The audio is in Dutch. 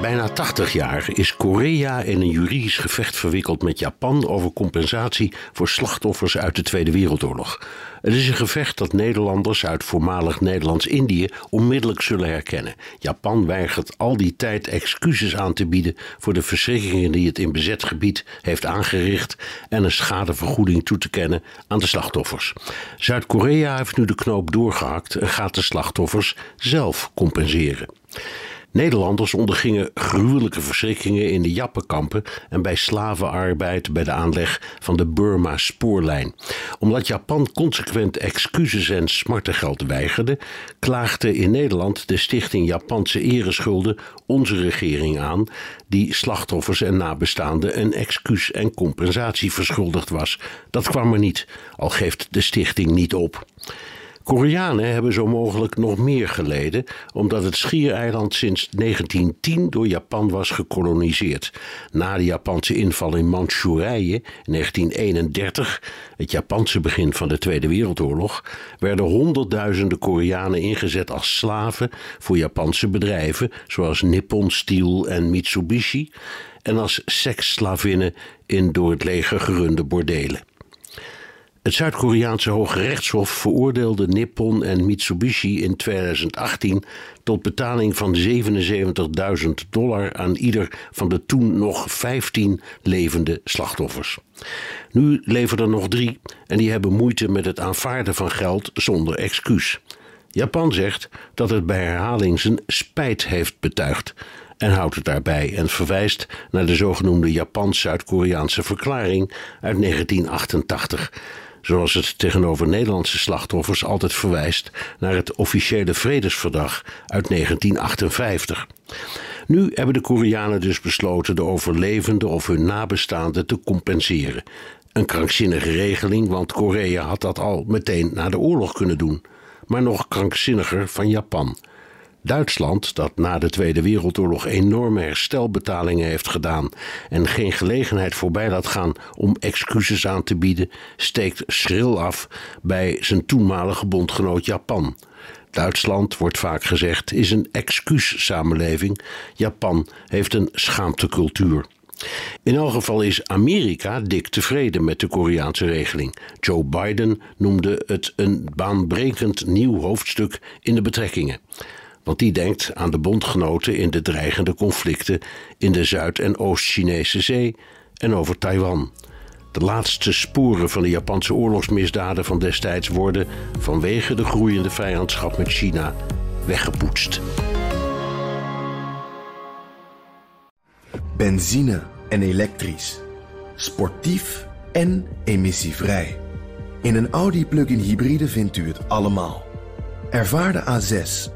Bijna 80 jaar is Korea in een juridisch gevecht verwikkeld met Japan over compensatie voor slachtoffers uit de Tweede Wereldoorlog. Het is een gevecht dat Nederlanders uit voormalig Nederlands-Indië onmiddellijk zullen herkennen. Japan weigert al die tijd excuses aan te bieden voor de verschrikkingen die het in bezet gebied heeft aangericht en een schadevergoeding toe te kennen aan de slachtoffers. Zuid-Korea heeft nu de knoop doorgehakt en gaat de slachtoffers zelf compenseren. Nederlanders ondergingen gruwelijke verschrikkingen in de Jappenkampen en bij slavenarbeid bij de aanleg van de Burma-spoorlijn. Omdat Japan consequent excuses en smartengeld weigerde, klaagde in Nederland de Stichting Japanse Ereschulden onze regering aan, die slachtoffers en nabestaanden een excuus en compensatie verschuldigd was. Dat kwam er niet, al geeft de stichting niet op. Koreanen hebben zo mogelijk nog meer geleden, omdat het schiereiland sinds 1910 door Japan was gekoloniseerd. Na de Japanse inval in Manchurije in 1931, het Japanse begin van de Tweede Wereldoorlog, werden honderdduizenden Koreanen ingezet als slaven voor Japanse bedrijven zoals Nippon Steel en Mitsubishi en als seksslavinnen in door het leger gerunde bordelen. Het Zuid-Koreaanse Hoge Rechtshof veroordeelde Nippon en Mitsubishi in 2018 tot betaling van 77.000 dollar aan ieder van de toen nog 15 levende slachtoffers. Nu leven er nog drie en die hebben moeite met het aanvaarden van geld zonder excuus. Japan zegt dat het bij herhaling zijn spijt heeft betuigd en houdt het daarbij en verwijst naar de zogenoemde Japans-Zuid-Koreaanse verklaring uit 1988 zoals het tegenover Nederlandse slachtoffers altijd verwijst naar het officiële vredesverdrag uit 1958. Nu hebben de Koreanen dus besloten de overlevenden of hun nabestaanden te compenseren. Een krankzinnige regeling, want Korea had dat al meteen na de oorlog kunnen doen. Maar nog krankzinniger van Japan. Duitsland, dat na de Tweede Wereldoorlog enorme herstelbetalingen heeft gedaan en geen gelegenheid voorbij laat gaan om excuses aan te bieden, steekt schril af bij zijn toenmalige bondgenoot Japan. Duitsland, wordt vaak gezegd, is een excuussamenleving. Japan heeft een schaamtecultuur. In elk geval is Amerika dik tevreden met de Koreaanse regeling. Joe Biden noemde het een baanbrekend nieuw hoofdstuk in de betrekkingen want die denkt aan de bondgenoten in de dreigende conflicten in de Zuid- en Oost-Chinese Zee en over Taiwan. De laatste sporen van de Japanse oorlogsmisdaden van destijds worden vanwege de groeiende vijandschap met China weggepoetst. Benzine en elektrisch. Sportief en emissievrij. In een Audi plug-in hybride vindt u het allemaal. Ervaar de A6